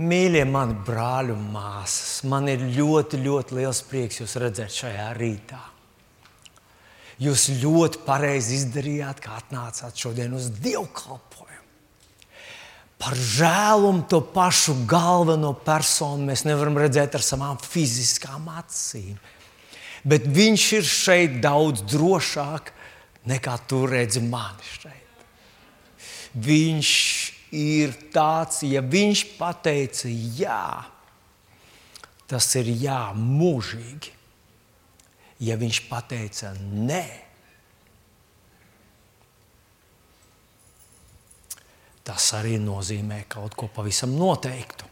Mīļie mani brāļi un māsas, man ir ļoti, ļoti liels prieks jūs redzēt šajā rītā. Jūs ļoti pareizi izdarījāt, ka atnācāt šodien uz dievkalpojumu. Par žēlumu to pašu galveno personu mēs nevaram redzēt ar savām fiziskām acīm. Bet viņš ir šeit daudz drošāk nekā tu redzi mani šeit. Viņš ir tāds, ja viņš pateica jā, tas ir jā mūžīgi. Ja viņš pateica nē, tas arī nozīmē kaut ko pavisam noteiktu.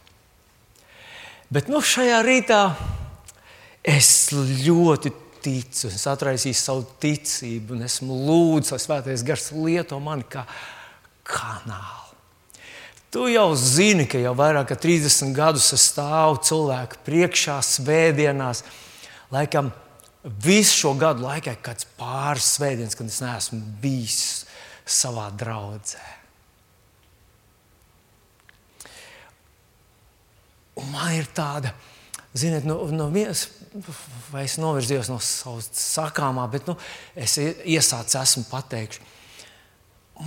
Bet nu, šajā rītā es ļoti ticu, es atraisīju savu ticību, un esmu lūdzis, lai Svētais Gars lieto mani kā kanālu. Tu jau zini, ka jau vairāk kā 30 gadus es stāvu cilvēku priekšā, svētdienās. Laikam visu šo gadu laikā ir kāds pāris svētdienas, kad es neesmu bijis savā draudzē. Un man ir tāda, ziniet, no, no vienas, vai es novirzījos no savas sakāmā, bet nu, es iesācu, esmu pateikts.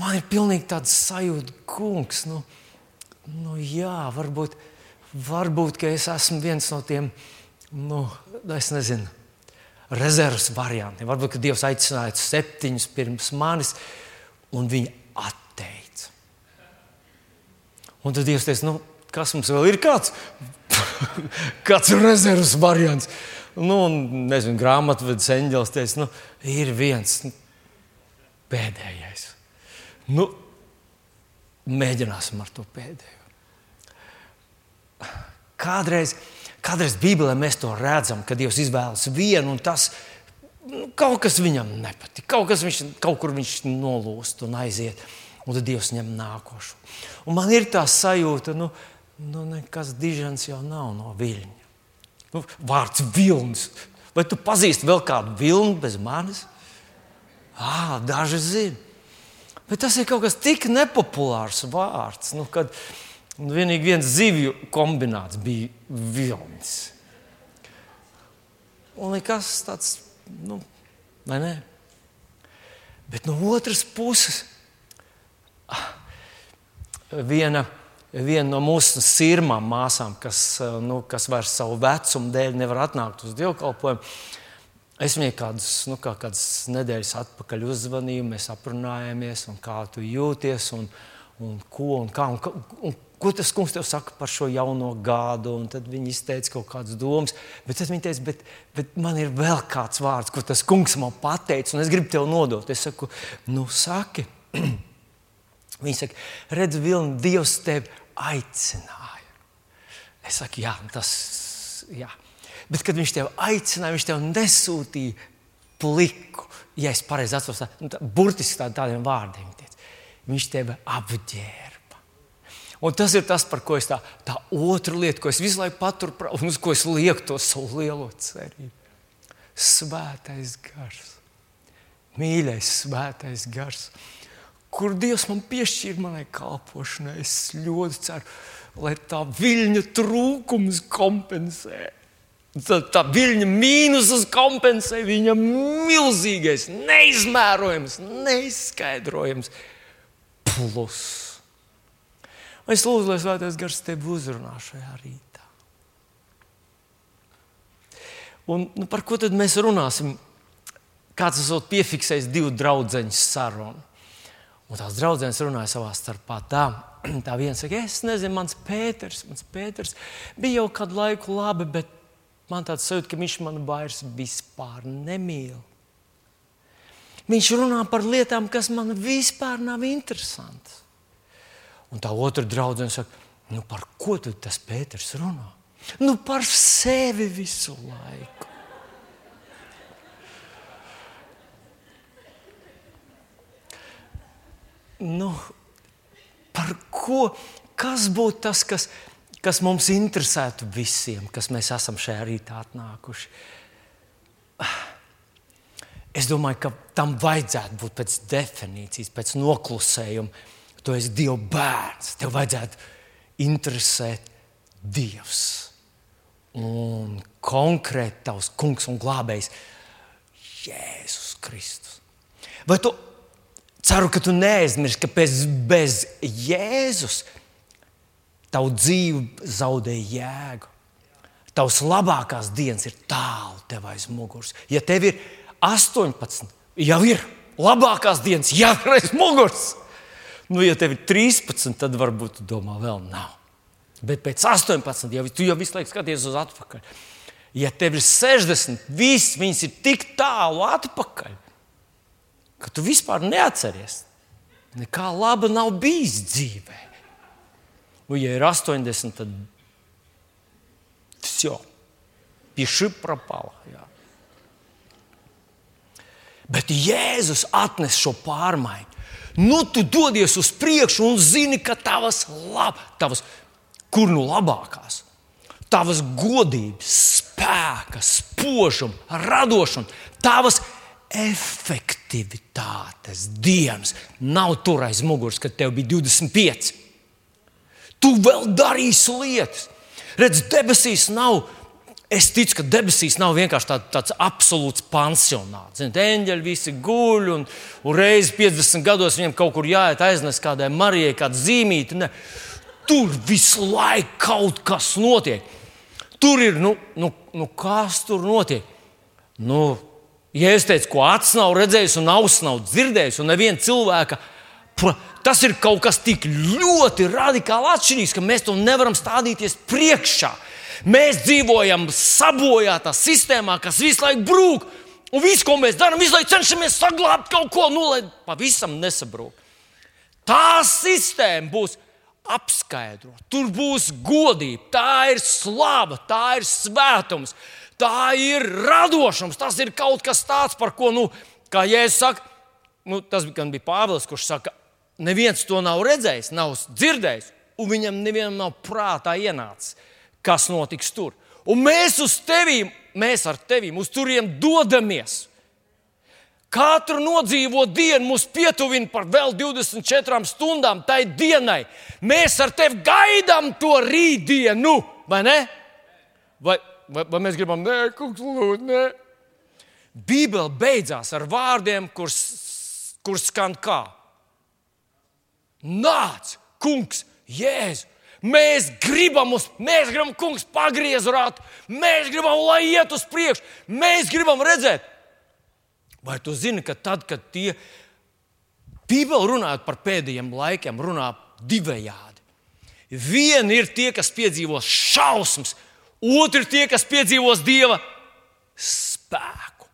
Man ir pilnīgi tāds sajūta, kungs. Nu, nu, jā, varbūt, varbūt es esmu viens no tiem, nu, es nezinu, rezerves variantiem. Varbūt Dievs aicināja septiņus pirms manis, un viņi atteica. Un tad Dievs teica, nu, kas mums vēl ir kāds? kāds rezerves variants? Nu, un, nezinu, grāmatvedis eņģelis teica, nu, ir viens nu, pēdējais. Nu, Mēģināsim ar to pēdējo. Kādreiz, kādreiz Bībelē mēs to redzam, kad Dievs izvēlas vienu, un tas nu, kaut kas viņam nepatīk. Kaut, viņš, kaut kur viņš nolūst un aiziet, un tad Dievs ņem nākošo. Un man ir tā sajūta, nu, nu nekas dižens jau nav no viļņa. Nu, vārds vilnis. Vai tu pazīsti vēl kādu vilni bez manis? Ah, daži zina. Bet tas ir kaut kas tik nepopulārs vārds, nu, kad vienīgi viens zivju kombināts bija vilnis. Un nekas tāds, nu, vai ne? Bet no otras puses, ah, viena, viena no mūsu sirmām māsām, kas, nu, kas vairs savu vecumu dēļ nevar atnākt uz dievkalpojumu, Es viņai kādus, nu, kā kādas nedēļas atpakaļ uzzvanīju, mēs aprunājāmies, kā tu jūties, un, un ko, un kā, un, un, ko tas kungs tev saka par šo jauno gadu. Un tad viņi izteica kaut kādas domas, bet tad viņi teica, bet, bet man ir vēl kāds vārds, ko tas kungs man pateica, un es gribu tev nodot. Es saku, nu, saki. Viņi saka, redz, Vilni, Dievs tevi aicināja. Es saku, jā, tas ir. Bet, kad viņš tev aicināja, viņš tev nesūtīja pliku. Ja es pareizi atceros, nu, tā, burtiski tā, tādiem vārdiem. Tiec. Viņš tevi apģērba. Un tas ir tas, par ko es tā, tā otra lieta, ko es visu laiku paturu, un uz ko es lieku to savu lielo cerību. Svētais gars, mīļais, svētais gars, kur Dievs man piešķīra manai kalpošanai. Es ļoti ceru, lai tā viļņa trūkums kompensē Tad tā viļņa mīnusus kompensē viņa milzīgais, neizmērojams, neizskaidrojams plus. Es lūdzu, lai Svētais Gars tevi uzrunā šajā rītā. Un, nu, par ko tad mēs runāsim? Kāds esot piefiksējis divu draugu sarunu. Un tās draudzenes runāja savā starpā. Tā, tā viena saka, es nezinu, mans Pēters, mans Pēters bija jau kādu laiku labi, bet Man tāds sajūta, ka viņš man vairs vispār nemīl. Viņš runā par lietām, kas man vispār nav interesantas. Un tā otra draudzene saka, nu par ko tad tas Pēters runā? Nu par sevi visu laiku. Nu, par ko? Kas būtu tas, kas kas mums interesētu visiem, kas mēs esam šajā rītā atnākuši. Es domāju, ka tam vajadzētu būt pēc definīcijas, pēc noklusējuma. Tu esi Dieva bērns. Tev vajadzētu interesēt Dievs un konkrēti tavs kungs un glābējs Jēzus Kristus. Vai tu ceru, ka tu neaizmirsti, ka bez, bez Jēzus tavu dzīve zaudē jēgu? Tavs labākās dienas ir tālu tev aiz muguras. Ja tev ir 18, jau ir labākās dienas, jau ir aiz muguras. Nu, ja tev ir 13, tad varbūt tu domā, vēl nav. Bet pēc 18, jau tu jau visu laiku skaties uz atpakaļ. Ja tev ir 60, viss viņas ir tik tālu atpakaļ, ka tu vispār neatceries. Nekā laba nav bijis dzīvē. Un, ja ir 80, tad все, пиши пропало. Jā. Bet Jēzus atnes šo pārmaiņu. Nu, tu dodies uz priekšu un zini, ka tavas, lab, tavas kur nu labākās. Tavas godības, spēka, spožuma, radošuma, tavas efektivitātes dienas nav tur aiz muguras, kad tev bija 25. Tu vēl darīsi lietas. Redz, debesīs nav. Es ticu, ka debesīs nav vienkārši tā, tāds absolūts pansionāts. Ziniet, eņģeļi visi guļ, un, un reizes 50 gados viņiem kaut kur jāiet aiznest kādai Marijai, kāda zīmīte. Ne. Tur visu laiku kaut kas notiek. Tur ir, nu, nu, nu kas tur notiek? Nu, ja es teicu, ko acis nav redzējis, un auss nav dzirdējis, un neviena cilvēka, tas ir kaut kas tik ļoti radikāli atšķirīgs, ka mēs to nevaram stādīties priekšā. Mēs dzīvojam sabojātā sistēmā, kas visu laiku brūk. Un viss, ko mēs darām, visu laiku cenšamies saglabāt kaut ko, nu, lai pavisam nesabrūk. Tā sistēma būs apskaidrot. Tur būs godība, tā ir slava, tā ir svētums, tā ir radošums. Tas ir kaut kas tāds, par ko, nu, kā Jēzus saka, nu, tas bija Pāvils, kurš saka, neviens to nav redzējis, nav dzirdējis, un viņam nevienam nav prātā ienācis, kas notiks tur. Un mēs uz tevīm, mēs ar tevīm uz turiem dodamies. Katru nodzīvo dienu mūs pietuvina par vēl 24 stundām tai dienai. Mēs ar tevi gaidām to rītdienu, vai ne? Vai, vai, vai mēs gribam, nē, kungs, lūdzu, nē. Bībele beidzās ar vārdiem, kurš kur skan kā? Nāc, kungs, jēzu! Mēs gribam, uz, mēs gribam, kungs, pagriezt rātu, mēs gribam, lai iet uz priekšu, mēs gribam redzēt, Vai tu zini, ka tad, kad tie Bībeli runājot par pēdējiem laikiem, runā divējādi. Viena ir tie, kas piedzīvos šausmas, otra ir tie, kas piedzīvos dieva spēku.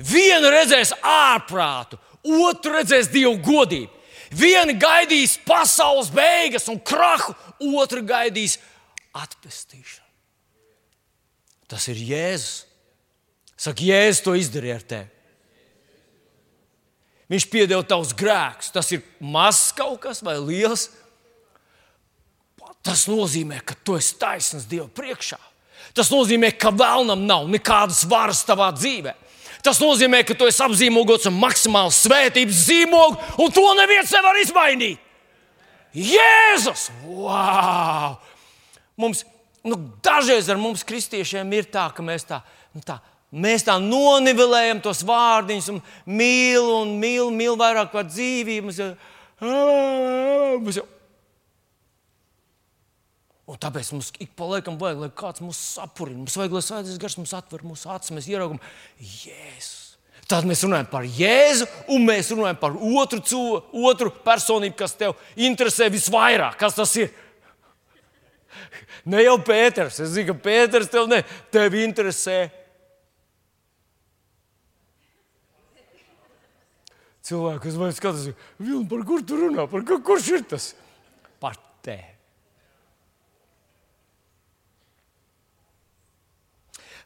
Viena redzēs ārprātu, otra redzēs dievu godību. Viena gaidīs pasaules beigas un krahu, otra gaidīs atpestīšanu. Tas ir Jēzus. Saka, Jēzus to izdarīja ar tevi. Viņš piedeva tavus grēkus. Tas ir mazs kaut kas vai liels. Tas nozīmē, ka tu esi taisnīgs Dieva priekšā. Tas nozīmē, ka vēlnam nav nekādas varas tavā dzīvē. Tas nozīmē, ka tu esi apzīmogots ar maksimālu svētības zīmogu, un to neviens nevar izmainīt. Jēzus! Wow! Mums, nu, dažreiz ar mums, kristiešiem, ir tā, ka mēs tā, nu, tā Mēs tā nonivelējam tos vārdiņus, un mīlu, un mīlu, mīlu vairāk par dzīvību. Mēs jau... Un tāpēc mums ik pa laikam vajag, lai kāds mūs sapurina. Mums vajag, lai svētais gars mums atver mūsu acis, mēs ieraugam Jēzu. Tad mēs runājam par Jēzu, un mēs runājam par otru, otru personību, kas tev interesē visvairāk. Kas tas ir? Ne jau Pēters. Es zinu, ka Pēters tev, ne, tev interesē cilvēki, kas man skatās, par kur tu runā? Par kur, kurš ir tas? Par tevi.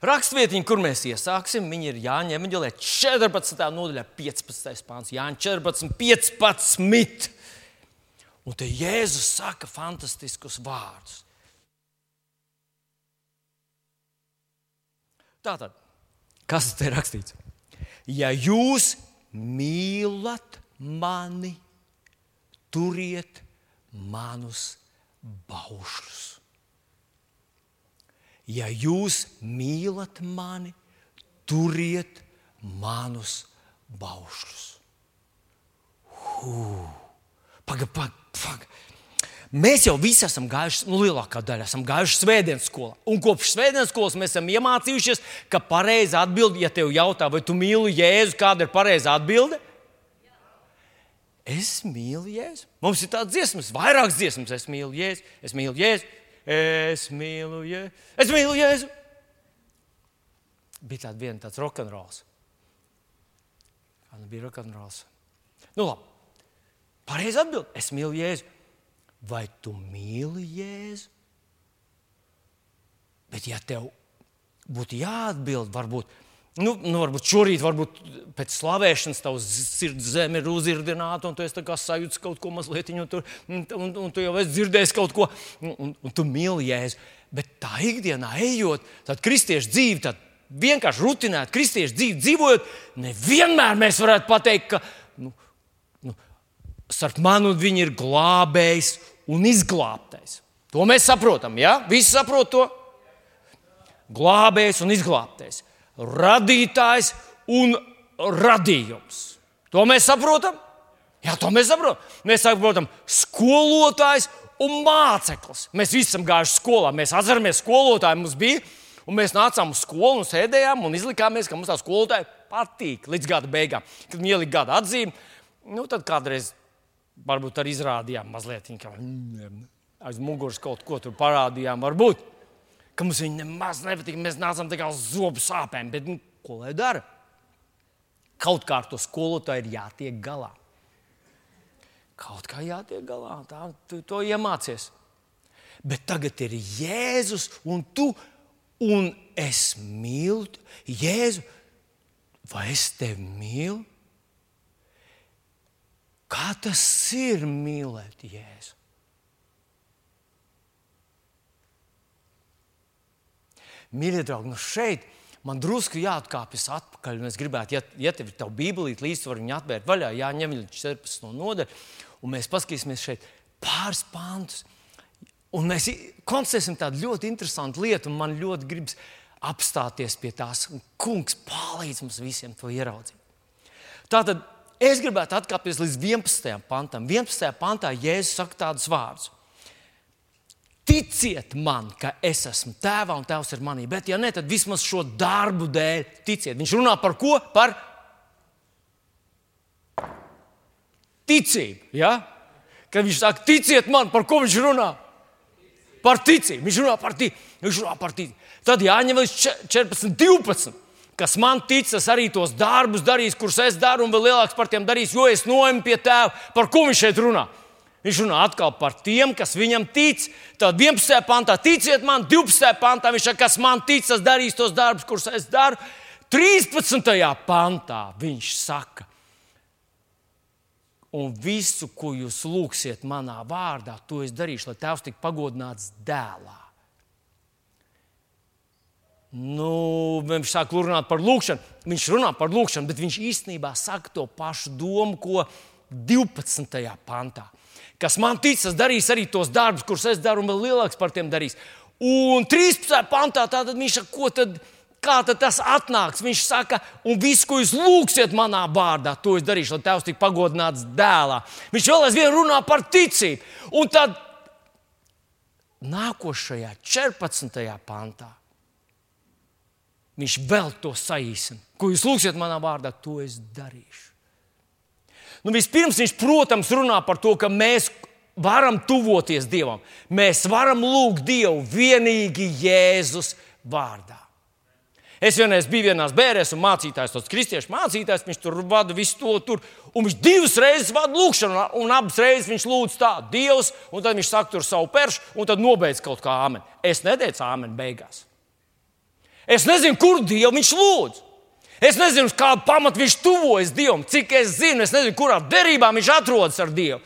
Rakstvietiņa, kur mēs iesāksim, ir Jāņa Evanģelē 14. nodaļā, 15. pāns. Jāņa 14, 15. Un te Jēzus saka fantastiskus vārdus. Tātad, kas te ir rakstīts? Ja jūs mīlat mani, turiet manus baušļus. Ja jūs mīlat mani, turiet manus baušļus. Pagaid, pagaid, pagaid. Mēs jau visi esam gājuši, nu, lielākā daļa esam gājuši svētdienas skolā. Un kopš svētdienas skolas mēs esam iemācījušies, ka pareizā atbilde, ja tev jautā, vai tu mīli Jēzu, kāda ir pareizā atbilde? Es mīlu Jēzu. Mums ir tādas dziesmas, vairākas dziesmas. Es mīlu Jēzu, es mīlu Jēzu, es mīlu Jēzu. Es mīlu Jēzu. Bija tāda viena tāds rokenrols. Kāda bija rokenrols? Nu, labi. Pareizi atbild. Es mīlu Jēzu vai tu mīli Jēzu? Bet, ja tev būtu jāatbild, varbūt, nu, nu, varbūt šorīt, varbūt pēc slavēšanas tavs sirds zeme ir uzirdināta, un tu esi sajūtis kaut ko mazliet, un, tur, un, un, un tu jau esi dzirdējis kaut ko, un, un, un tu mīli Jēzu. Bet tā ikdienā ejot, tad kristiešu dzīve, tad vienkārši rutinēt kristiešu dzīvi dzīvojot, nevienmēr mēs varētu pateikt, ka nu, nu, starp mani un viņu ir glābējs un izglābtais. To mēs saprotam, ja? Visi saprot to. Glābējs un izglābtais. Radītājs un radījums. To mēs saprotam. Jā, to mēs saprotam. Mēs saprotam, skolotājs un māceklis. Mēs visi esam gājuši skolā. Mēs atceramies, skolotāji mums bija. Un mēs nācām uz skolu un sēdējām un izlikāmies, ka mums tā skolotāja patīk līdz gada beigām. Kad viņi ielika gada atzīmi, nu, tad kādreiz varbūt arī izrādījām mazliet, ka aiz muguras kaut ko tur parādījām. Varbūt, ka mums viņa nemaz nepatīk, mēs nācām tā kā zobu sāpēm, bet nu, ko lai dara? Kaut kā ar to skolotāju ir jātiek galā. Kaut kā jātiek galā, tā tu to iemācies. Bet tagad ir Jēzus un tu, un es mīlu Jēzu. Vai es tevi mīlu? Kā tas ir mīlēt Jēzu? Mīļie draugi, nu šeit man drusku jāatkāpjas atpakaļ. Es gribētu, ja, ja tev ir tā bībelīte līdzi, var viņu atvērt vaļā, jāņem līdz 14. nodaļa, un mēs paskatīsimies šeit pāris pantus. Un mēs konstatēsim tādu ļoti interesantu lietu, un man ļoti gribas apstāties pie tās. Kungs palīdz mums visiem to ieraudzīt. Tātad Es gribētu atkāpties līdz 11. pantam. 11. pantā Jēzus saka tādus vārdus. Ticiet man, ka es esmu tēvā un tēvs ir manī, bet, ja ne, tad vismaz šo darbu dēļ ticiet. Viņš runā par ko? Par ticību. Ja? Kad viņš saka, ticiet man, par ko viņš runā? Par ticību. Viņš runā par ticību. Viņš runā par ticību. Tad jāņem līdz 14, 12 kas man tic, tas arī tos darbus darīs, kurus es daru, un vēl lielāks par tiem darīs, jo es noemu pie tēva. Par ko viņš šeit runā? Viņš runā atkal par tiem, kas viņam tic. Tad 11. pantā ticiet man, 12. pantā viņš saka, kas man tic, tas darīs tos darbus, kurus es daru. 13. pantā viņš saka, un visu, ko jūs lūgsiet manā vārdā, to es darīšu, lai Tēvs tiktu pagodināts dēlā. Nu, viņš sāk runāt par lūkšanu. Viņš runā par lūkšanu, bet viņš īstenībā saka to pašu domu, ko 12. pantā. Kas man tic, tas darīs arī tos darbus, kurus es daru, un vēl lielāks par tiem darīs. Un 13. pantā tātad viņš saka, ko tad, kā tad tas atnāks? Viņš saka, un viss, ko jūs lūgsiet manā vārdā, to es darīšu, lai Tēvs tik pagodināts dēlā. Viņš vēl aizvien runā par ticību. Un tad nākošajā 14. pantā Viņš vēl to saīsina. Ko jūs lūgsiet manā vārdā, to es darīšu. Nu, vispirms viņš, protams, runā par to, ka mēs varam tuvoties Dievam. Mēs varam lūgt Dievu vienīgi Jēzus vārdā. Es vienreiz biju vienā bērnēs, un mācītājs, tas kristiešu mācītājs, viņš tur vada visu to tur. Un viņš divas reizes vada lūgšanu, un abas reizes viņš lūdz tā, Dievs, un tad viņš saka tur savu peršu, un tad nobeidz kaut kā āmeni. Es neteicu āmeni beigās. Es nezinu, kur Dievu viņš lūdz. Es nezinu, uz kādu pamatu viņš tuvojas Dievam, cik es zinu, es nezinu, kurā derībā viņš atrodas ar Dievu.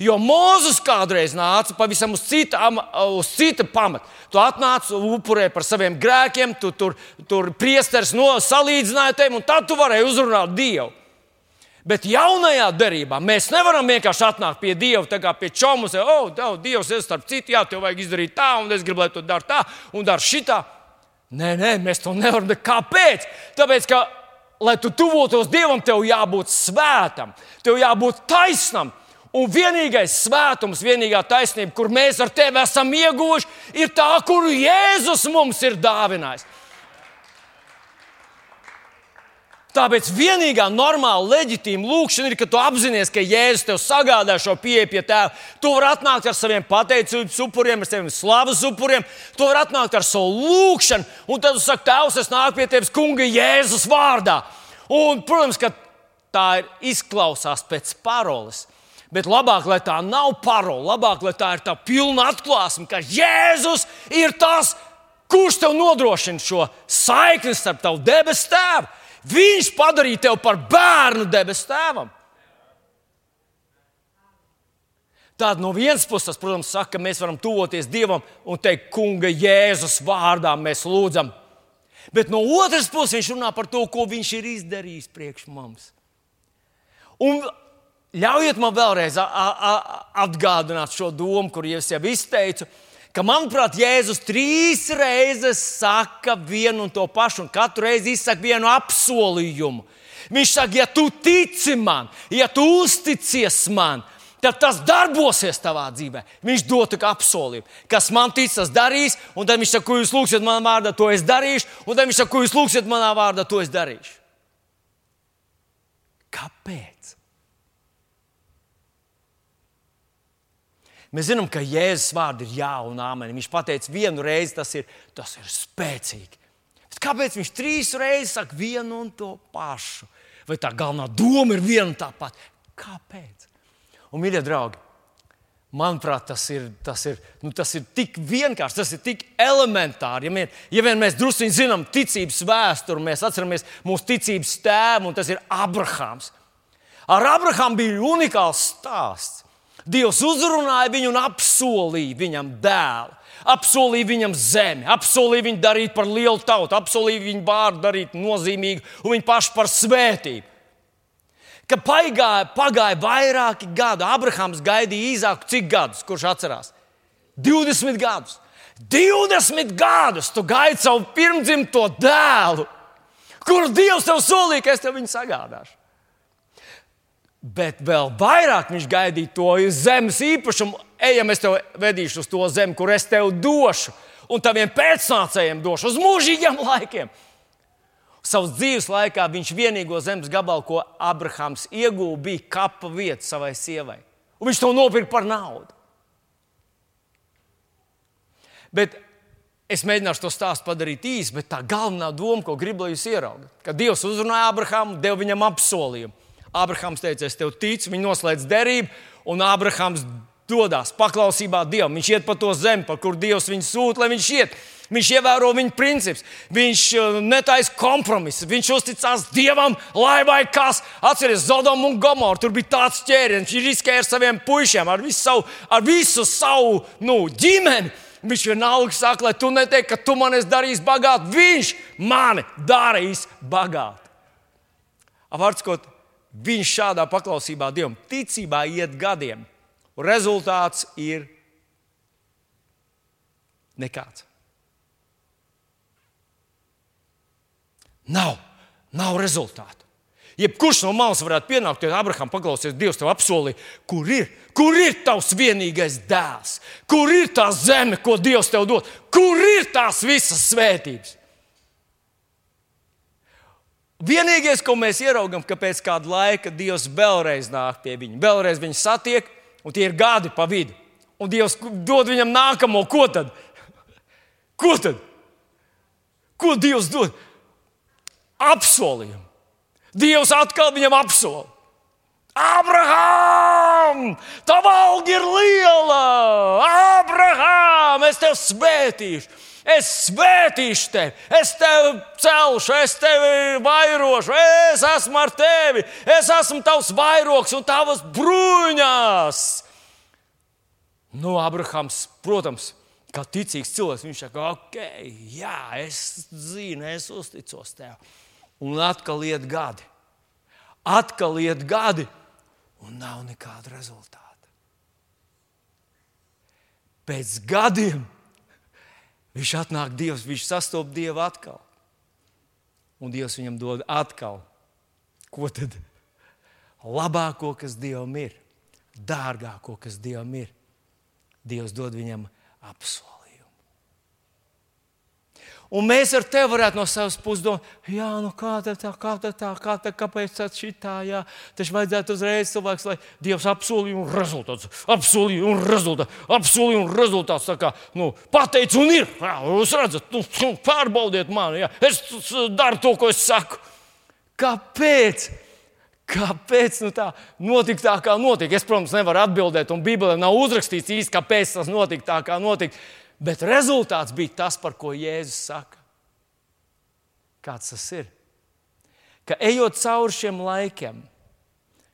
Jo Mozus kādreiz nāca pavisam uz cita, uz cita pamata. Tu atnāc upurē par saviem grēkiem, tu tur, tur priesteris no salīdzināja tevi, un tad tu varēji uzrunāt Dievu. Bet jaunajā derībā mēs nevaram vienkārši atnākt pie Dieva, tā kā pie čomus, oh, Dievs, es starp citu, jā, tev vajag izdarīt tā, un es gribu, lai tu dari tā, un dari šitā. Nē, nē, mēs to nevaram. Kāpēc? Tāpēc, ka, lai tu tuvotos Dievam, tev jābūt svētam, tev jābūt taisnam. Un vienīgais svētums, vienīgā taisnība, kur mēs ar tevi esam ieguvuši, ir tā, kuru Jēzus mums ir dāvinājis. Tāpēc vienīgā normāla, leģitīma lūkšana ir, ka tu apzinājies, ka Jēzus tev sagādā šo pieeju pie tēva. Tu vari atnākt ar saviem pateicības upuriem, ar saviem slavas upuriem, tu vari atnākt ar savu lūkšanu, un tad tu saki, Tēvs, es nāku pie tevis, Kunga, Jēzus vārdā. Un, protams, ka tā izklausās pēc paroles. Bet labāk, lai tā nav parola, labāk, lai tā ir tā pilna atklāsme, ka Jēzus ir tas, kurš tev nodrošina šo saikni starp tavu debesu tēvu Viņš padarīja tevi par bērnu debesu tēvam. Tāda no vienas puses, protams, saka, ka mēs varam tuvoties Dievam un teikt, Kunga Jēzus vārdā mēs lūdzam. Bet no otras puses viņš runā par to, ko viņš ir izdarījis priekš mums. Un ļaujiet man vēlreiz atgādināt šo domu, kur jau es jau izteicu ka, manuprāt, Jēzus trīs reizes saka vienu un to pašu, un katru reizi izsaka vienu apsolījumu. Viņš saka, ja tu tici man, ja tu uzticies man, tad tas darbosies tavā dzīvē. Viņš dod apsolījumu, kas man tic, tas darīs, un tad viņš saka, ko jūs lūgsiet manā vārdā, to es darīšu, un tad viņš saka, ko jūs lūgsiet manā vārdā, to es darīšu. Kāpēc? Mēs zinām, ka Jēzus vārdi ir jā un āmeni. Viņš pateica vienu reizi, tas ir, tas ir spēcīgi. Bet kāpēc viņš trīs reizes saka vienu un to pašu? Vai tā galvenā doma ir viena un tā pati? Kāpēc? Un, mīļie draugi, manuprāt, tas ir, tas ir, nu, tas ir tik vienkārši, tas ir tik elementāri. Ja, vien, ja vien mēs druskuļi zinām ticības vēsturi, mēs atceramies mūsu ticības tēvu, un tas ir Abrahams. Ar Abrahamu bija unikāls stāsts. Dievs uzrunāja viņu un apsolīja viņam dēlu. Apsolīja viņam zemi, apsolīja viņu darīt par lielu tautu, apsolīja viņu vārdu darīt nozīmīgu un viņu pašu par svētību. Kad pagāja, pagāja vairāki gadi, Abrahams gaidīja īsāku, cik gadus, kurš atcerās? 20 gadus. 20 gadus tu gaidi savu pirmdzimto dēlu, kuru Dievs tev solīja, ka es tev viņu sagādāšu. Bet vēl vairāk viņš gaidīja to zemes īpašumu. Ejam, es tev vedīšu uz to zemi, kur es tev došu, un taviem pēcnācējiem došu uz mūžīgiem laikiem. Savas dzīves laikā viņš vienīgo zemes gabalu, ko Abrahams ieguva, bija kapa vieta savai sievai. Un viņš to nopirka par naudu. Bet es mēģināšu to stāstu padarīt īsi, bet tā galvenā doma, ko gribu, lai jūs ieraugat, ka Dievs uzrunāja Abrahamu, deva viņam apsolījumu. Abrahams teica, es tev ticu, viņi noslēdz derību, un Abrahams dodas paklausībā Dievam. Viņš iet pa to zemi, par kur Dievs viņu sūta, lai viņš iet. Viņš ievēro viņa principus, viņš uh, netaisa kompromisus, viņš uzticās Dievam, lai vai kas. Atcerieties, Zodom un Gomoru. Tur bija tāds ķēriens, viņš riskēja ar saviem puišiem, ar visu savu, ar visu savu nu, ģimeni. Viņš vienalga saka, lai tu neteiksi, ka tu man esi darījis bagātu. Viņš mani darīs bagātu. Vārds, Viņš šādā paklausībā Dievam, ticībā iet gadiem, un rezultāts ir nekāds. Nav, nav rezultātu. Jebkurš no malas varētu pienākt pie Abrahama, paklausīties, Dievs tev apsolīja, kur ir, kur ir tavs vienīgais dēls, kur ir tā zeme, ko Dievs tev dod, kur ir tās visas svētības. Vienīgais, ko mēs ieraugām, ka pēc kāda laika Dievs vēlreiz nāk pie viņa. Vēlreiz viņu satiek, un tie ir gadi pa vidu. Un Dievs dod viņam nākamo, ko tad? Ko tad? Ko Dievs dod? Apsolījumu. Dievs atkal viņam apsolīja. Abraham, tava alga ir liela! Abraham, es tevi svētīšu! Es svētīšu tevi, es tevi celšu, es tevi vairošu, es esmu ar tevi, es esmu tavs vairogs un tavas bruņās. Nu, Abrahams, protams, kā ticīgs cilvēks, viņš saka, ok, jā, es zinu, es uzticos tev. Un atkal iet gadi, atkal iet gadi, un nav nekāda rezultāta. Pēc gadiem Viņš atnāk Dievs, viņš sastopas Dievu atkal. Un Dievs viņam dod atkal. Ko tad? Labāko, kas Dievam ir, dārgāko, kas Dievam ir. Dievs dod viņam apsolu. Un mēs ar tevi varētu no savas puses domāt, jā, nu kā tā, kā tā, kā tā, kāpēc tā šitā, jā. Taču vajadzētu uzreiz cilvēks, lai Dievs apsolīja un rezultāts, apsolīja un rezultāts, apsolīja un rezultāts. Tā kā, nu, pateic un ir, jā, jūs redzat, nu, pārbaudiet mani, jā. es daru to, ko es saku. Kāpēc? Kāpēc nu tā notika tā, kā notika? Es, protams, nevaru atbildēt, un Bībelē nav uzrakstīts īsti, kāpēc tas notika tā, kā notika. Bet rezultāts bija tas, par ko Jēzus saka. Kāds tas ir? Ka ejot cauri šiem laikiem,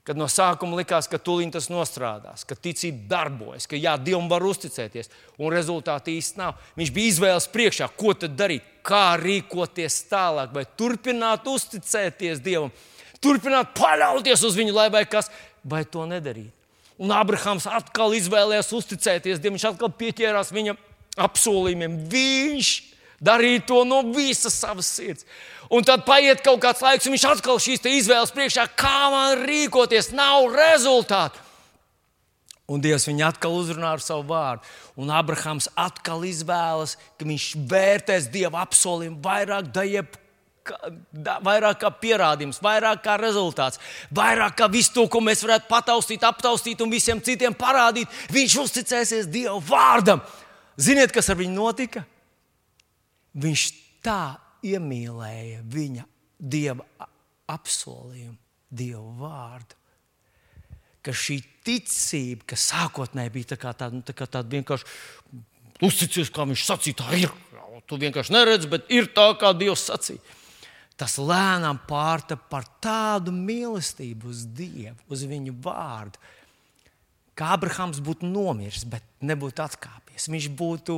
kad no sākuma likās, ka tūlīt tas nostrādās, ka ticība darbojas, ka jā, Dievam var uzticēties, un rezultāti īsti nav. Viņš bija izvēles priekšā, ko tad darīt, kā rīkoties tālāk, vai turpināt uzticēties Dievam, turpināt paļauties uz viņu, lai vai kas, vai to nedarīt. Un Abrahams atkal izvēlējās uzticēties Dievam, viņš atkal pieķērās viņam apsolījumiem. Viņš darīja to no visas savas sirds. Un tad paiet kaut kāds laiks, un viņš atkal šīs izvēles priekšā, kā man rīkoties, nav rezultātu. Un Dievs viņu atkal uzrunā ar savu vārdu. Un Abrahams atkal izvēlas, ka viņš vērtēs Dieva apsolījumu vairāk da jeb vairāk kā pierādījums, vairāk kā rezultāts, vairāk kā visu to, ko mēs varētu pataustīt, aptaustīt un visiem citiem parādīt. Viņš uzticēsies Dieva vārdam. Ziniet, kas ar viņu notika? Viņš tā iemīlēja viņa dieva apsolījumu, dieva vārdu. Ka šī ticība, kas sākotnēji bija tā tāda, nu, tā tāda vienkārši uzticības, kā viņš sacīja, tā ir. Tu vienkārši neredzi, bet ir tā, kā Dievs sacīja. Tas lēnām pārta par tādu mīlestību uz Dievu, uz viņu vārdu, ka Abrahams būtu nomiris, bet nebūtu atkāpies. Viņš būtu,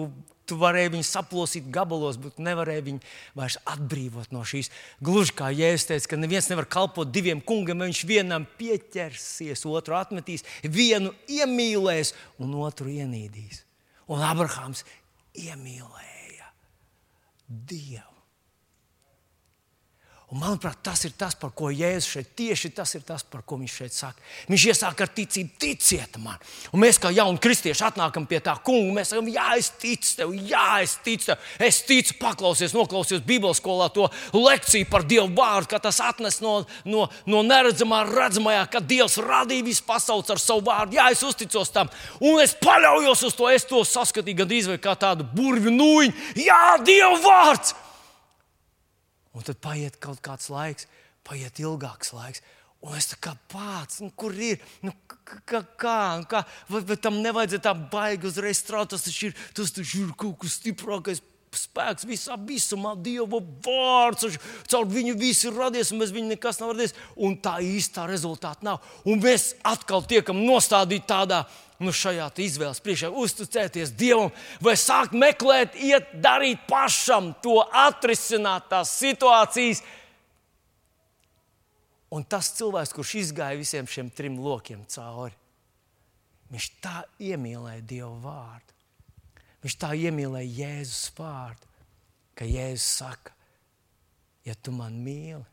tu varēji viņu saplosīt gabalos, bet nevarēji viņu vairs atbrīvot no šīs. Gluži kā Jēzus teica, ka neviens nevar kalpot diviem kungam, ja viņš vienam pieķersies, otru atmetīs, vienu iemīlēs un otru ienīdīs. Un Abrahams iemīlēja Dievu. Un, manuprāt, tas ir tas, par ko Jēzus šeit tieši tas ir tas, par ko viņš šeit saka. Viņš iesāk ar ticību, ticiet man. Un mēs, kā jauni kristieši, atnākam pie tā kunga. Mēs sakām, jā, es ticu tev, jā, es ticu tev. Es ticu, paklausies, noklausies Bībeles skolā to lekciju par Dievu vārdu, ka tas atnes no, no, no neredzamā, redzamajā, ka Dievs radīja visu pasauli ar savu vārdu. Jā, es uzticos tam, un es paļaujos uz to. Es to saskatīju gandrīz kā tādu burvju nūjiņu. Jā, Dieva vārds! Un tad paiet kaut kāds laiks, paiet ilgāks laiks. Un es tā kā pats, nu, kur ir, nu, kā, kā, kā vai, vai tam nevajadzēja tā baigi uzreiz strādāt. Tas taču ir, tas taču ir kaut kas stiprākais spēks visā visumā, Dieva vārds. Caur viņu viss ir radies, un bez viņa nekas nav radies. Un tā īstā rezultāta nav. Un mēs atkal tiekam nostādīti tādā nu, šajā izvēles priekšā, uzticēties Dievam, vai sākt meklēt, iet, darīt pašam, to atrisināt tās situācijas. Un tas cilvēks, kurš izgāja visiem šiem trim lokiem cauri, viņš tā iemīlēja Dieva vārdu. Viņš tā iemīlēja Jēzus vārdu, ka Jēzus saka, ja tu man mīli,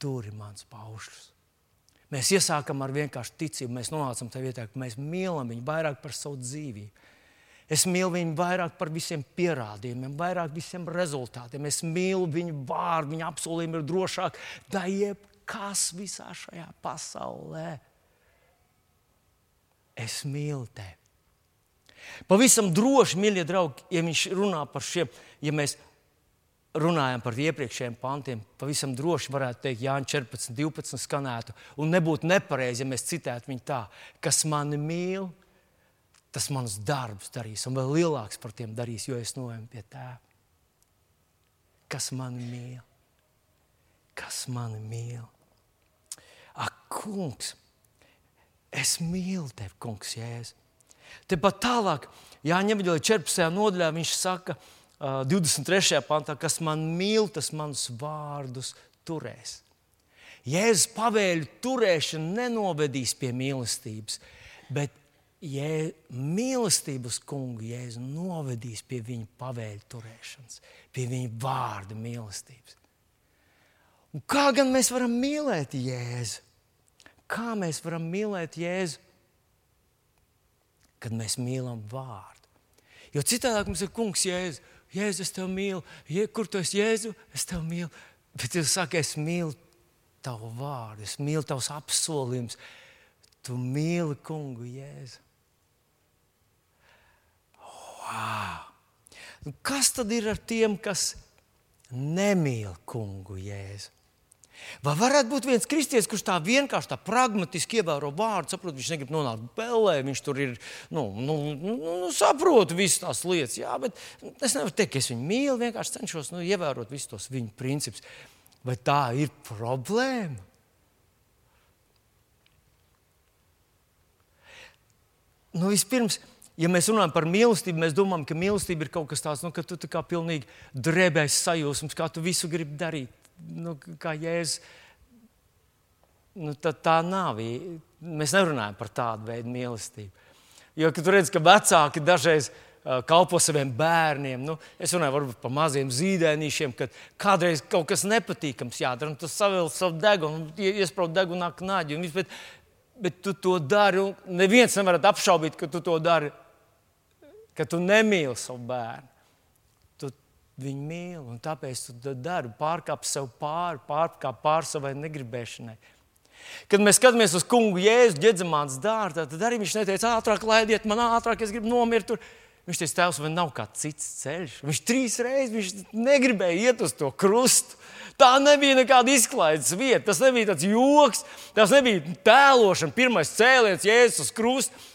turi mans paušus. Mēs iesākam ar vienkāršu ticību, mēs nonācam tajā vietā, ka mēs mīlam viņu vairāk par savu dzīvību. Es mīlu viņu vairāk par visiem pierādījumiem, vairāk visiem rezultātiem. Es mīlu viņu vārdu, viņa apsolījumi ir drošāk nekā jebkas visā šajā pasaulē. Es mīlu tevi. Pavisam droši, mīļie draugi, ja viņš runā par šiem, ja mēs runājam par iepriekšējiem pantiem, pavisam droši varētu teikt, Jānis 14, 12 skanētu. Un nebūtu nepareizi, ja mēs citētu viņu tā, kas mani mīl, tas manus darbus darīs, un vēl lielāks par tiem darīs, jo es noeju pie tēva. Kas mani mīl? Kas mani mīl? Ak, kungs, es mīlu tevi, kungs, jēzus. Tepat tālāk, Jāņem 14. nodaļā, viņš saka, 23. pantā, kas man mīl, tas manus vārdus turēs. Jēzus pavēļu turēšana nenovedīs pie mīlestības, bet Jē, mīlestības kungu Jēzu novedīs pie viņa pavēļu turēšanas, pie viņa vārda mīlestības. Un kā gan mēs varam mīlēt Jēzu? Kā mēs varam mīlēt Jēzu, kad mēs mīlam vārdu? Jo citādi mums ir kungs Jēzus. Jēzu, es tevi mīlu, Je, kur tu esi Jēzu, es tevi mīlu. Bet jūs sakat, es mīlu tavu vārdu, es mīlu tavus apsolījumus. Tu mīli kungu Jēzu. Wow. Un kas tad ir ar tiem, kas nemīl kungu Jēzu? Vai varētu būt viens kristietis, kurš tā vienkārši tā pragmatiski ievēro vārdu, saprot, viņš negrib nonākt bellē, viņš tur ir, nu, nu, nu, nu saprot visas tās lietas, jā, bet es nevaru teikt, ka es viņu mīlu, vienkārši cenšos nu, ievērot visus tos viņa principus. Vai tā ir problēma? Nu, vispirms, ja mēs runājam par mīlestību, mēs domājam, ka mīlestība ir kaut kas tāds, nu, ka tu tā kā pilnīgi drebēs sajūsmas, kā tu visu gribi darīt. Nu, kā jēzus, nu, tā nav. Mēs nerunājam par tādu veidu mīlestību. Jo, kad tu redz, ka vecāki dažreiz kalpo saviem bērniem, nu, es runāju varbūt par maziem zīdēnīšiem, kad kādreiz kaut kas nepatīkams jādara, un tu savilc savu degunu, iesprūst degunā knāģi. Bet, bet tu to dari, un neviens nevar apšaubīt, ka tu to dari ka tu nemīli savu bērnu. Viņu mīli, un tāpēc tu dari, pārkāp sev pāri, pārkāp pāri savai negribēšanai. Kad mēs skatāmies uz kungu Jēzu ģedzamāts dārza, tad arī viņš neteica, ātrāk laidiet man ātrāk, es gribu nomirt. Tur. Viņš teica, tēvs, man nav kāds cits ceļš. Viņš trīs reizes viņš negribēja iet uz to krustu. Tā nebija nekāda izklaides vieta, tas nebija tāds joks, tas nebija tēlošana, pirmais cēliens, jēzus uz krusta.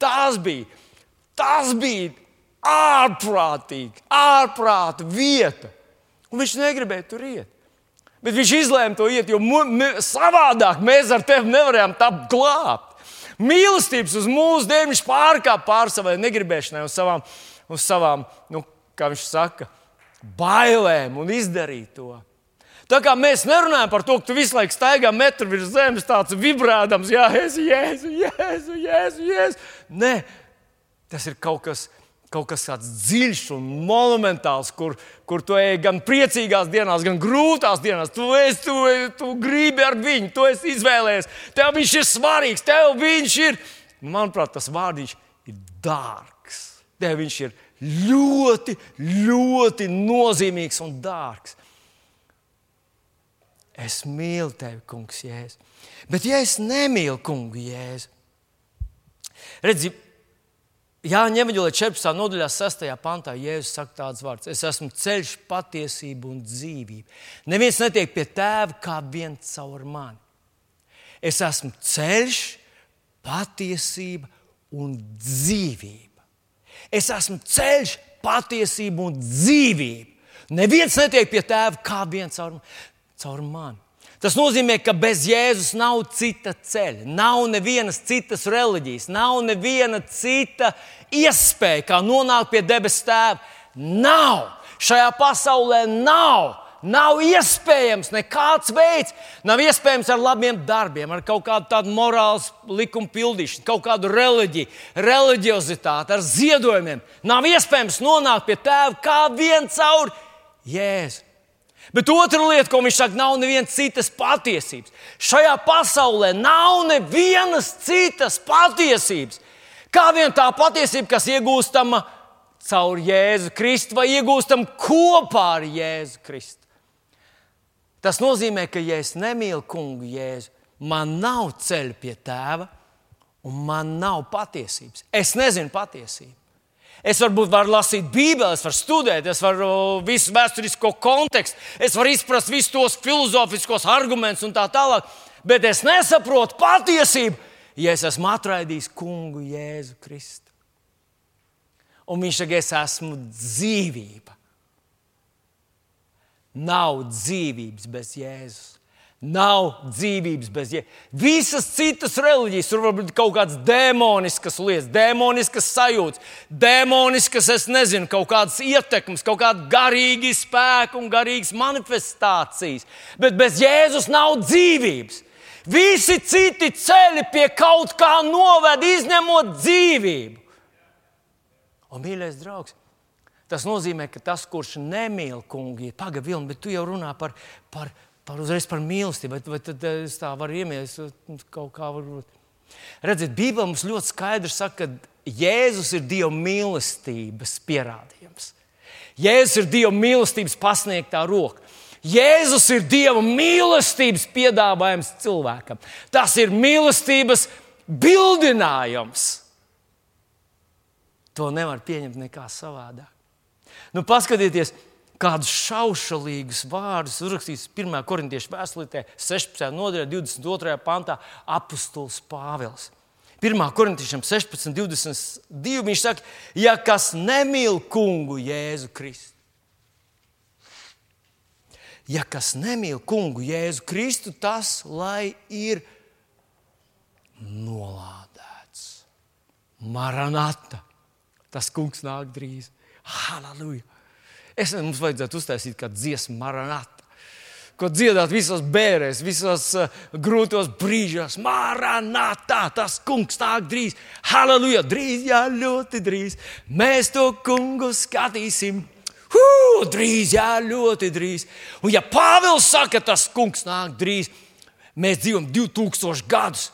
Tas bija Tas bija ārprātīgi, ārprāta vieta. Un viņš negribēja tur iet. Bet viņš izlēma to iet, jo savādāk mēs ar tevi nevarējām tapt glābt. Mīlestības uz dēļ viņš pārkāpa pār savai negribēšanai, uz savām, uz savām nu, kā viņš saka, bailēm un izdarīja to. Tā kā mēs nerunājam par to, ka tu visu laiku staigā metru virs zemes, tāds vibrēdams, jēzu, jēzu, jēzu, jēzu, jēzu. Nē, Tas ir kaut kas, kaut kas tāds dziļš un monumentāls, kur, kur tu ej gan priecīgās dienās, gan grūtās dienās. Tu, esi, tu, tu gribi ar viņu, tu esi izvēlējies. Tev viņš ir svarīgs, tev viņš ir. Manuprāt, tas vārdiņš ir dārgs. Tev viņš ir ļoti, ļoti nozīmīgs un dārgs. Es mīlu tevi, kungs, jēzu. Bet, ja es nemīlu kungu jēzu, redziet, Jāņa Evanģelē 14. nodaļā, 6. pantā, Jēzus saka tāds vārds: Es esmu ceļš, patiesība un dzīvība. Neviens netiek pie tēva kā viens caur mani. Es esmu ceļš, patiesība un dzīvība. Es esmu ceļš, patiesība un dzīvība. Neviens netiek pie tēva kā viens caur, caur mani. Tas nozīmē, ka bez Jēzus nav cita ceļa, nav nevienas citas reliģijas, nav neviena cita iespēja, kā nonākt pie debesu tēva. Nav! Šajā pasaulē nav! Nav iespējams nekāds veids, nav iespējams ar labiem darbiem, ar kaut kādu tādu morāls likumu pildīšanu, kaut kādu reliģiju, reliģiozitāti, ar ziedojumiem. Nav iespējams nonākt pie tēva kā viens caur Jēzu. Bet otra lieta, ko viņš saka, nav nevienas citas patiesības. Šajā pasaulē nav nevienas citas patiesības. Kā vien tā patiesība, kas iegūstama caur Jēzu Kristu vai iegūstama kopā ar Jēzu Kristu. Tas nozīmē, ka, ja es nemīlu kungu Jēzu, man nav ceļa pie tēva un man nav patiesības. Es nezinu patiesību. Es varbūt varu lasīt Bībeli, es varu studēt, es varu visu vēsturisko kontekstu, es varu izprast visus tos filozofiskos argumentus un tā tālāk. Bet es nesaprotu patiesību, ja es esmu atraidījis kungu Jēzu Kristu. Un viņš saka, es esmu dzīvība. Nav dzīvības bez Jēzus. Nav dzīvības bez jēgas. Visas citas reliģijas, tur var būt kaut kādas demoniskas lietas, demoniskas sajūtas, demoniskas, es nezinu, kaut kādas ietekmes, kaut kāda garīga spēka un garīgas manifestācijas. Bet bez Jēzus nav dzīvības. Visi citi ceļi pie kaut kā noved, izņemot dzīvību. Un, mīļais draugs, tas nozīmē, ka tas, kurš nemīl kungu, ir pagaidi, bet tu jau runā par, par, par, uzreiz par mīlestību, vai, vai tad es tā varu iemīlēt kaut kā. Varbūt. Redziet, Bībelē mums ļoti skaidri saka, ka Jēzus ir Dieva mīlestības pierādījums. Jēzus ir Dieva mīlestības pasniegtā roka. Jēzus ir Dieva mīlestības piedāvājums cilvēkam. Tas ir mīlestības bildinājums. To nevar pieņemt nekā savādāk. Nu, paskatieties, kādus šaušalīgus vārdus uzrakstīs 1. korintiešu vēstulē, 16. nodaļā, 22. pantā, apustulis Pāvils. 1. korintiešiem 16, 22. Viņš saka, ja kas nemīl kungu Jēzu Kristu, ja kas nemīl kungu Jēzu Kristu, tas lai ir nolādēts. Maranata. Tas kungs nāk drīz. Halleluja! Es nezinu, mums vajadzētu uztaisīt kādu dziesmu, maranata. Ko dziedāt visos bērēs, visos uh, grūtos brīžos. Maranatā, tas kungs nāk drīz. Halleluja! Drīz, jā, ļoti drīz. Mēs to kungu skatīsim. Hū, drīz, jā, ļoti drīz. Un ja Pāvils saka, tas kungs nāk drīz, mēs dzīvojam 2000 gadus.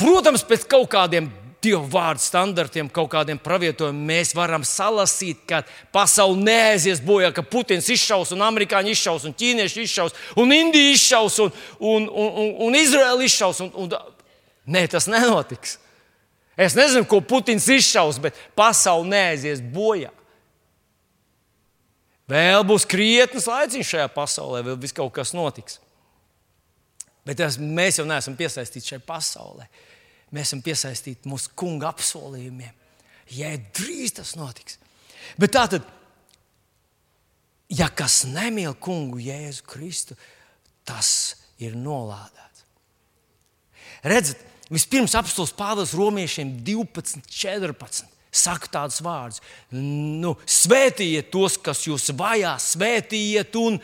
Protams, pēc kaut kādiem Dieva vārdu standartiem, kaut kādiem pravietojumiem, mēs varam salasīt, ka pasaule neaizies bojā, ka Putins izšaus, un amerikāņi izšaus, un ķīnieši izšaus, un Indija izšaus, un, un, un, un, un Izraela izšaus. Un, un... Nē, tas nenotiks. Es nezinu, ko Putins izšaus, bet pasaule neaizies bojā. Vēl būs krietnes laiciņš šajā pasaulē, vēl viss kaut kas notiks. Bet tas, mēs jau neesam piesaistīti šai pasaulē. Mēs esam piesaistīti mūsu kunga apsolījumiem. Ja drīz tas notiks. Bet tā tad, ja kas nemīl kungu Jēzu Kristu, tas ir nolādēts. Redziet, vispirms apstults Pāvils romiešiem 12, 14 saka tādus vārdus: nu, Svētījiet tos, kas jūs vajā, svētījiet un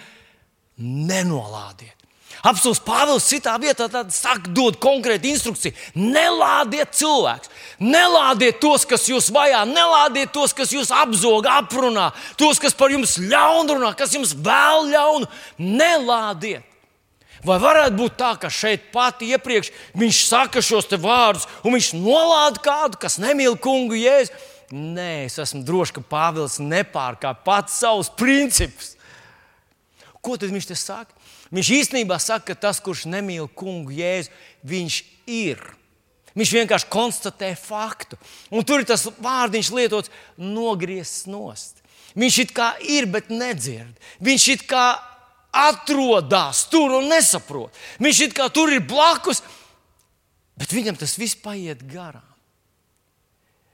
nenolādiet. Apsolus Pāvils citā vietā saka, dod konkrētu instrukciju. Nelādiet cilvēkus, nelādiet tos, kas jūs vajā, nelādiet tos, kas jūs apzog, aprunā, tos, kas par jums ļaunrunā, kas jums vēl ļaunu. Nelādiet! Vai varētu būt tā, ka šeit pati iepriekš viņš saka šos vārdus, un viņš nolāda kādu, kas nemīl kungu jēzu? Nē, es esmu drošs, ka Pāvils nepārkāpj pats savus principus. Ko tad viņš te saka? Viņš īstenībā saka, ka tas, kurš nemīl kungu jēzu, viņš ir. Viņš vienkārši konstatē faktu. Un tur ir tas vārdiņš lietots nogriezts nost. Viņš it kā ir, bet nedzird. Viņš it kā atrodas tur un nesaprot. Viņš it kā tur ir blakus, bet viņam tas viss paiet garām.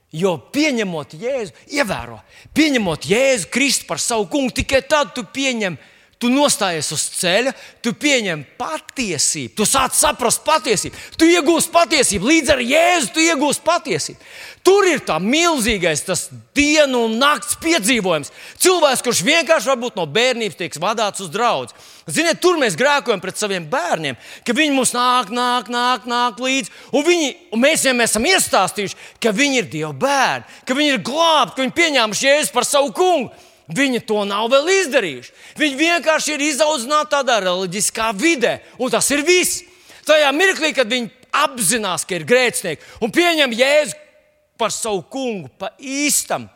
Jo pieņemot Jēzu, ievēro, pieņemot Jēzu Kristu par savu kungu, tikai tad tu pieņem Tu nostājies uz ceļa, tu pieņem patiesību, tu sāc saprast patiesību, tu iegūsi patiesību, līdz ar Jēzu tu iegūsi patiesību. Tur ir tā milzīgais, tas dienu un nakts piedzīvojums. Cilvēks, kurš vienkārši varbūt no bērnības tiek vadīts uz draugu. Ziniet, tur mēs grēkojam pret saviem bērniem, ka viņi mums nāk, nāk, nāk, nāk līdzi. Un, viņi, un mēs viņiem esam iestāstījuši, ka viņi ir Dieva bērni, ka viņi ir glābti, ka viņi pieņēmuši Jēzu par savu kungu. Viņi to nav vēl izdarījuši. Viņi vienkārši ir izaudzināti tādā reliģiskā vidē, un tas ir viss. Tajā mirklī, kad viņi apzinās, ka ir grēcinieki un pieņem Jēzu par savu kungu, pa īstam,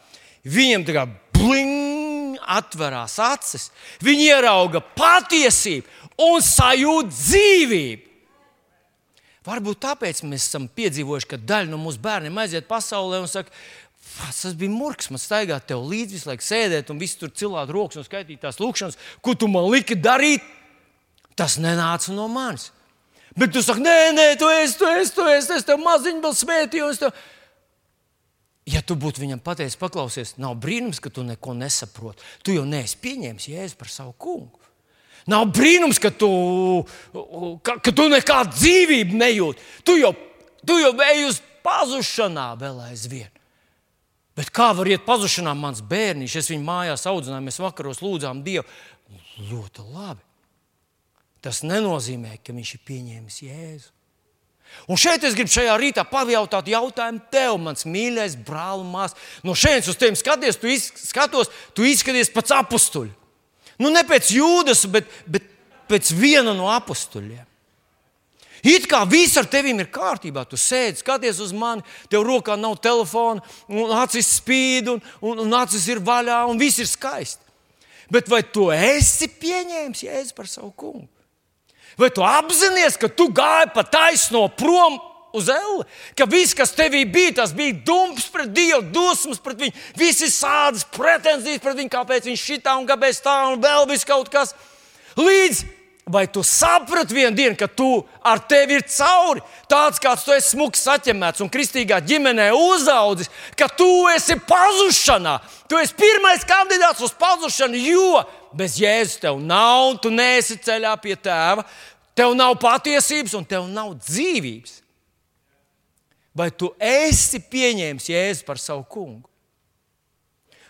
viņiem tā kā bling, atverās acis. Viņi ierauga patiesību un sajūt dzīvību. Varbūt tāpēc mēs esam piedzīvojuši, ka daļa no mūsu bērniem aiziet pasaulē un saka, Tas bija murgs, man staigāt tev līdzi, visu laiku sēdēt un visu tur cilāt rokas un skaitīt tās lūkšanas, ko tu man liki darīt. Tas nenāca no manis. Bet tu saki, nē, nē, tu esi, tu esi, tu esi, es tev maziņu vēl svētīju. Tev... Ja tu būtu viņam pateicis, paklausies, nav brīnums, ka tu neko nesaproti. Tu jau neesi pieņēmis jēzu par savu kungu. Nav brīnums, ka tu, ka, ka tu nekādu dzīvību nejūti. Tu jau, tu jau ej uz pazušanā vēl aizvien. Bet kā var iet pazušanā mans bērniņš? Es viņu mājās audzināju, mēs vakaros lūdzām Dievu. Ļoti labi. tas nenozīmē, ka viņš ir pieņēmis Jēzu. Un šeit es gribu šajā rītā pajautāt jautājumu tev, mans mīļais brāl māsas. No šejienes uz tevi skaties, tu skatos, tu izskaties pats apstuļs. Nu, ne pēc jūdas, bet, bet pēc viena no apstuļiem. It kā viss ar tevi ir kārtībā. Tu sēdi, skaties uz mani, tev rokā nav telefona, un acis spīd, un, un, un acis ir vaļā, un viss ir skaisti. Bet vai tu esi pieņēmis jēzu par savu kungu? Vai tu apzinājies, ka tu gāji pa taisno prom uz elle, ka viss, kas tevī bija, tas bija dumps pret Dievu, dusmas pret viņu, visi sādas pretenzijas pret viņu, kāpēc viņš šitā un kāpēc tā un vēl viss kaut kas. Līdz Vai tu saprati vienu dienu, ka tu ar tevi ir cauri? Tāds kāds tu esi smūgs, saķemēts un kristīgā ģimenē uzaudzis, ka tu esi pazušanā. Tu esi pirmais kandidāts uz pazušanu, jo bez Jēzus tev nav, tu neesi ceļā pie tēva, tev nav patiesības un tev nav dzīvības. Vai tu esi pieņēmis Jēzu par savu kungu?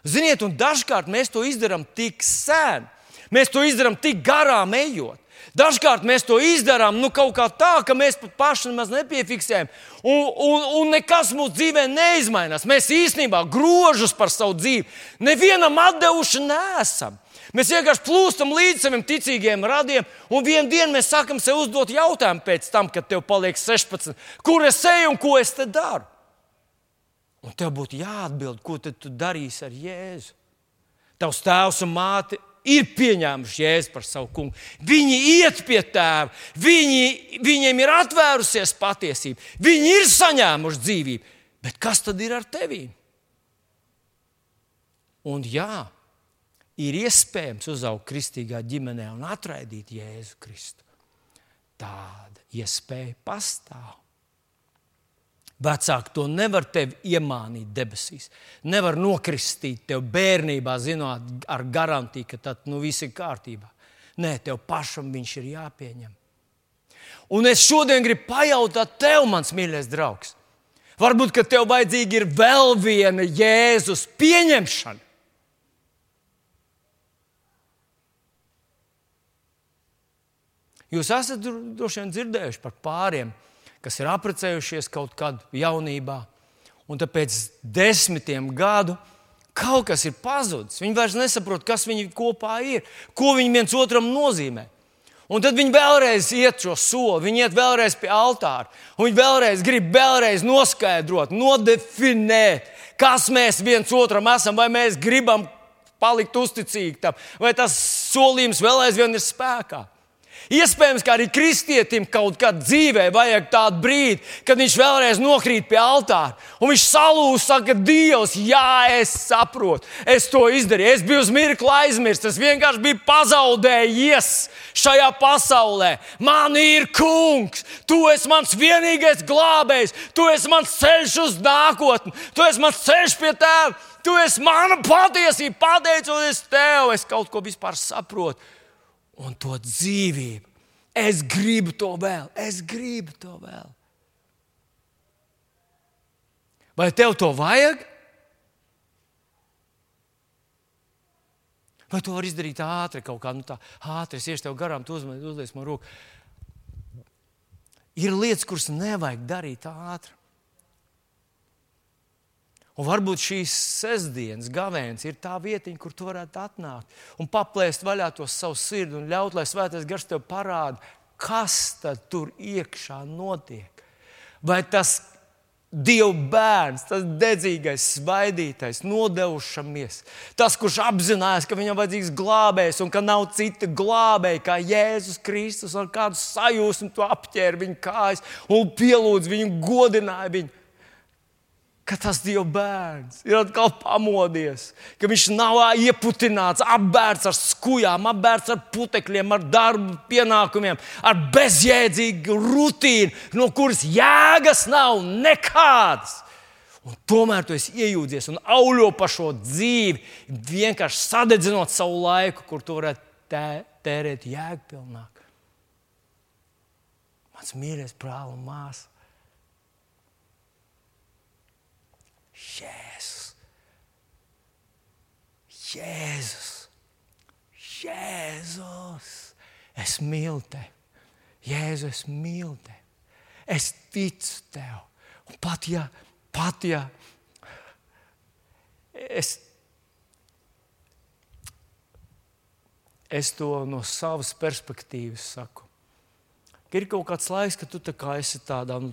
Ziniet, un dažkārt mēs to izdarām tik sen, mēs to izdarām tik garām ejot. Dažkārt mēs to izdarām nu, kaut kā tā, ka mēs pat paši nemaz nepiefiksējam, un, un, un nekas mūsu dzīvē neizmainās. Mēs īstenībā grožus par savu dzīvi nevienam atdevuši nesam. Mēs vienkārši plūstam līdz saviem ticīgiem radiem, un vienā dienā mēs sākam sev uzdot jautājumu pēc tam, kad tev paliek 16, kur es eju un ko es te daru. Un tev būtu jāatbild, ko tu darīsi ar Jēzu. Tavs tēvs un māte ir pieņēmuši Jēzu par savu kungu. Viņi iet pie tēva, viņi, viņiem ir atvērusies patiesība, viņi ir saņēmuši dzīvību. Bet kas tad ir ar tevi? Un jā, ir iespējams uzaugt kristīgā ģimenē un atraidīt Jēzu Kristu. Tāda iespēja pastāv. Vecāki to nevar tevi iemānīt debesīs. Nevar nokristīt tev bērnībā, zinot ar garantiju, ka tad nu, viss ir kārtībā. Nē, tev pašam viņš ir jāpieņem. Un es šodien gribu pajautāt tev, mans mīļais draugs, varbūt, tev vajadzīga ir vēl viena Jēzus pieņemšana. Jūs esat droši vien dzirdējuši par pāriem, kas ir apprecējušies kaut kad jaunībā, un tāpēc desmitiem gadu kaut kas ir pazudis. Viņi vairs nesaprot, kas viņi kopā ir, ko viņi viens otram nozīmē. Un tad viņi vēlreiz iet šo soli, viņi iet vēlreiz pie altāra. Viņi vēlreiz grib vēlreiz noskaidrot, nodefinēt, kas mēs viens otram esam, vai mēs gribam palikt uzticīgi tam, vai tas solījums vēl aizvien ir spēkā. Iespējams, ka arī kristietim kaut kādā dzīvē vajag tādu brīdi, kad viņš vēlreiz nokrīt pie altāra. Un viņš salūz, saka, Dievs, jā, es saprotu, es to izdarīju. Es biju uz mirkli aizmirsts, es vienkārši biju pazaudējies šajā pasaulē. Man ir kungs, tu esi mans vienīgais glābējs, tu esi mans ceļš uz nākotni, tu esi mans ceļš pie tēva, tu esi mana patiesība, pateicoties tev, es kaut ko vispār saprotu un to dzīvību. Es gribu to vēl, es gribu to vēl. Vai tev to vajag? Vai to var izdarīt ātri, kaut kā nu tā, ātri, es iešu tev garām, tu uzliec man roku. Ir lietas, kuras nevajag darīt ātri. Un varbūt šīs sestdienas gavēnis ir tā vieta, kur tu varētu atnākt un paplēst vaļā to savu sirdi un ļaut, lai svētais gars tev parāda, kas tur iekšā notiek. Vai tas Dieva bērns, tas dedzīgais, svaidītais, nodevušamies, tas, kurš apzinājās, ka viņam vajadzīgs glābējs un ka nav cita glābēja kā Jēzus Kristus, ar kādu sajūsmu to apķēra viņa kājas un pielūdz viņu, godināja viņu ka tas Dieva bērns ir atkal pamodies, ka viņš nav ieputināts, apbērts ar skujām, apbērts ar putekļiem, ar darbu pienākumiem, ar bezjēdzīgu rutīnu, no kuras jēgas nav nekādas. Un tomēr tu esi iejūdzies un auļo par šo dzīvi, vienkārši sadedzinot savu laiku, kur tu varētu tē, tērēt jēgpilnāk. Mans mīļais brāl un māsas. Jēzus. Jēzus. Jēzus. Es mīlu tevi. Jēzu, es mīlu tevi. Es ticu tev. Un pat ja, pat ja es, es to no savas perspektīvas saku. Ir kaut kāds laiks, kad tu kā esi tādā nu,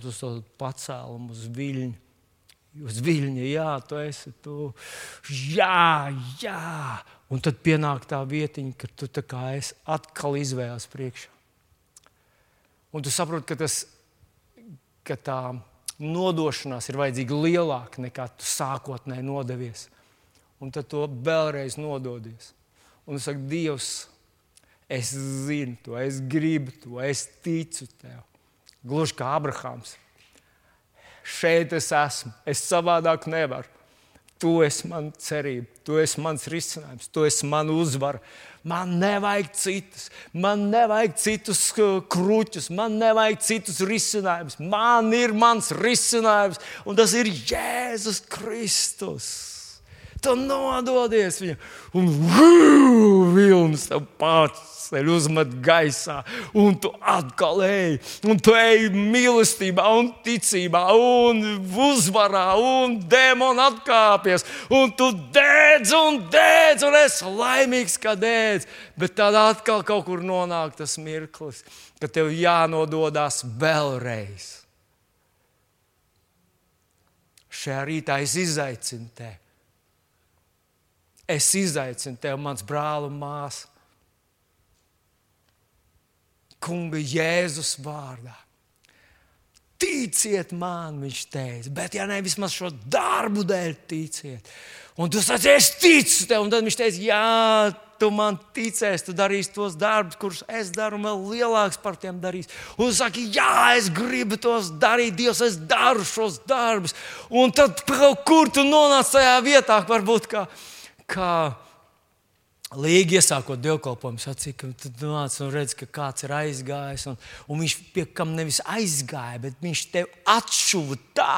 pacēluma uz viļņa. Uz viļņa, jā, tu esi tu. Jā, jā. Un tad pienāk tā vietiņa, kad tu tā kā esi atkal izvēles priekšā. Un tu saproti, ka, tas, ka tā nodošanās ir vajadzīga lielāka nekā tu sākotnēji nodevies. Un tad to vēlreiz nododies. Un es saku, Dievs, es zinu to, es gribu to, es ticu tev. Gluži kā Abrahāms. Šeit es esmu, es savādāk nevaru. Tu esi mans cerība, tu esi mans risinājums, tu esi mana uzvara. Man nevajag citus, man nevajag citus kruķus, man nevajag citus risinājumus. Man ir mans risinājums, un tas ir Jēzus Kristus. Tu nododies viņam, un vilnis tev dvēseli uzmet gaisā, un tu atkal ej, un tu ej mīlestībā, un ticībā, un uzvarā, un demoni atkāpjas, un tu dēdz, un dēdz, un es laimīgs, ka dēdz. Bet tad atkal kaut kur nonāk tas mirklis, kad tev jānododas vēlreiz. Šajā rītā es izaicinu tevi. Es izaicinu tevi, mans brāl un māsa kunga Jēzus vārdā. Ticiet man, viņš teica, bet ja ne vismaz šo darbu dēļ ticiet. Un tu saki, es ticu tev, un tad viņš teica, jā, tu man ticēsi, tu darīsi tos darbus, kurus es daru, un vēl lielāks par tiem darīs. Un tu saki, jā, es gribu tos darīt, Dievs, es daru šos darbus. Un tad kaut kur tu nonāc tajā vietā, varbūt kā. Kā Līgi iesākot dievkalpojumu, sacīja, ka tu nāc un redz, ka kāds ir aizgājis. Un, un viņš pie kam nevis aizgāja, bet viņš tev atšuva tā,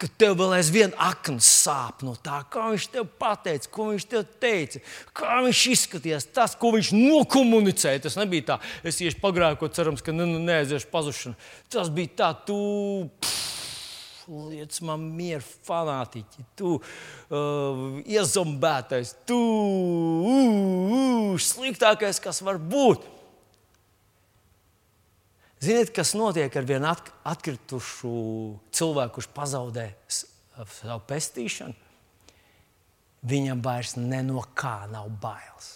ka tev vēl aizvien akns sāp no tā, kā viņš tev pateica, ko viņš tev teica, kā viņš izskatījās, tas, ko viņš nokomunicēja. Tas nebija tā, es iešu pagrāju, cerams, ka nu, neaiziešu pazušanu. Tas bija tā, tu. Pff, liec man mieru, fanātiķi, tu uh, iezombētais, tu uh, uh, sliktākais, kas var būt. Ziniet, kas notiek ar vienu atkritušu cilvēku, kurš pazaudē savu pestīšanu? Viņam vairs no kā nav bailes.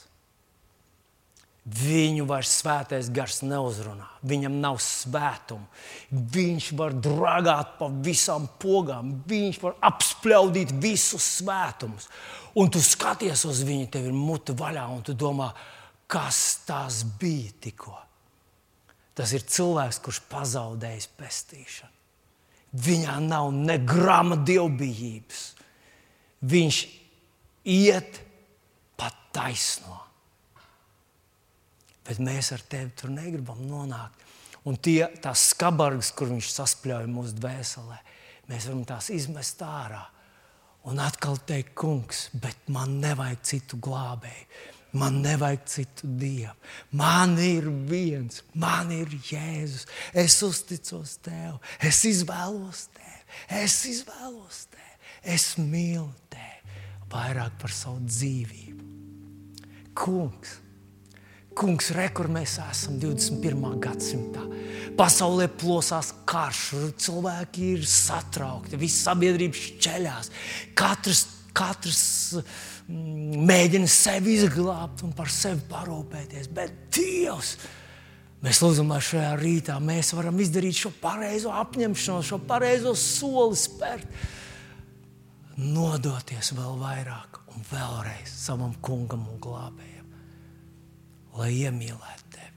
Viņu vairs svētais gars neuzrunā. Viņam nav svētumu. Viņš var dragāt pa visām pogām, viņš var apspļaudīt visus svētumus. Un tu skaties uz viņu, tev ir mute vaļā, un tu domā, kas tas bija tikko. Tas ir cilvēks, kurš pazaudējis pestīšanu. Viņā nav ne grama dievbijības. Viņš iet pa taisno bet mēs ar tevi tur negribam nonākt. Un tie, tās skabargas, kur viņš saspļauj mūsu dvēselē, mēs varam tās izmest ārā. Un atkal teikt, kungs, bet man nevajag citu glābēju. Man nevajag citu dievu. Man ir viens, man ir Jēzus. Es uzticos tev, es izvēlos tevi, es izvēlos tevi, es mīlu tevi vairāk par savu dzīvību. Kungs, Kungs, re, kur mēs esam 21. gadsimtā. Pasaulē plosās karš, cilvēki ir satraukti, visa sabiedrība šķeļās. Katrs, katrs mm, mēģina sevi izglābt un par sevi parūpēties. Bet Dievs, mēs lūdzam, lai šajā rītā mēs varam izdarīt šo pareizo apņemšanos, šo pareizo soli spērt, nodoties vēl vairāk un vēlreiz savam kungam un glābējam lai iemīlētu tevi.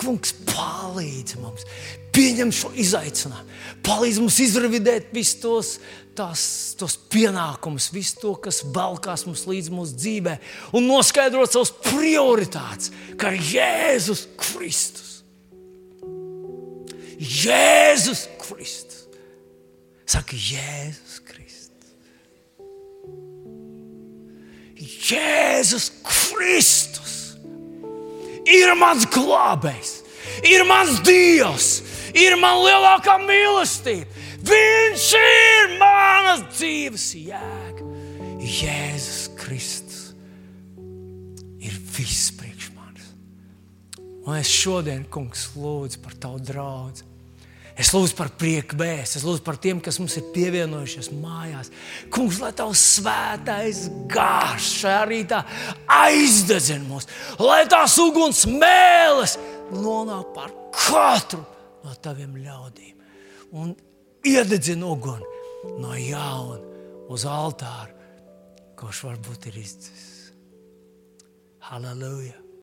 Kungs palīdz mums, pieņem šo izaicinājumu, palīdz mums izravidēt visus tos, tās, tos pienākumus, visu to, kas valkās mums līdz mūsu dzīvē, un noskaidrot savus prioritātes, kā Jēzus Kristus. Jēzus Kristus. Saka, Jēzus Kristus. Jēzus Kristus ir mans glābējs, ir mans dievs, ir man lielākā mīlestība. Viņš ir manas dzīves jēga. Jēzus Kristus ir viss priekš manis. Un es šodien, kungs, lūdzu par tavu draugu. Es lūdzu par prieku bēs, es lūdzu par tiem, kas mums ir pievienojušies mājās. Kungs, lai tavs svētais gārs šajā rītā aizdedzina mūs, lai tās uguns mēlis nonāk pār katru no taviem ļaudīm un iededzina uguni no jauna uz altāra, kurš varbūt ir izdzis. Halleluja!